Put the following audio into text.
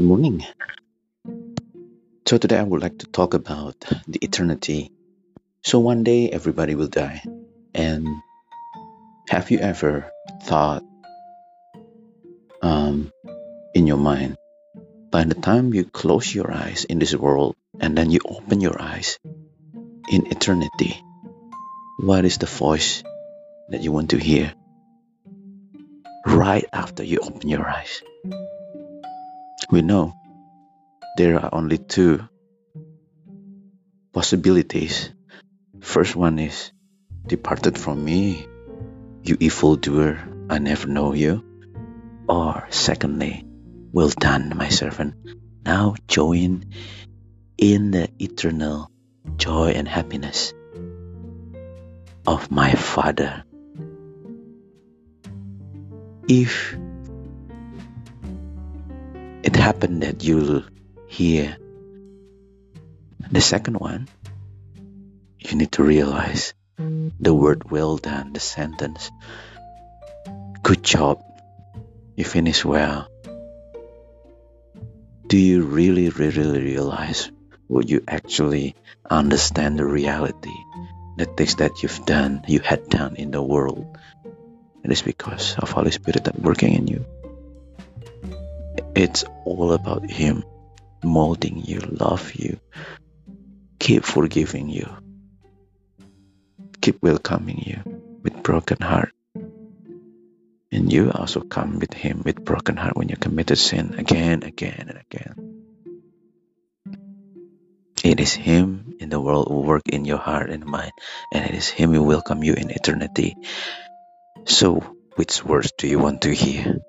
Good morning. So, today I would like to talk about the eternity. So, one day everybody will die. And have you ever thought um, in your mind, by the time you close your eyes in this world and then you open your eyes in eternity, what is the voice that you want to hear right after you open your eyes? We know there are only two possibilities. First one is departed from me, you evil doer, I never know you. Or secondly, well done, my servant. Now join in the eternal joy and happiness of my Father. If happened that you'll hear the second one, you need to realize the word well done, the sentence, good job, you finish well. Do you really, really realize what you actually understand the reality, the things that you've done, you had done in the world? It is because of Holy Spirit that working in you. It's all about Him molding you, love you, keep forgiving you, keep welcoming you with broken heart. And you also come with Him with broken heart when you committed sin again, again, and again. It is Him in the world who work in your heart and mind, and it is Him who welcome you in eternity. So, which words do you want to hear?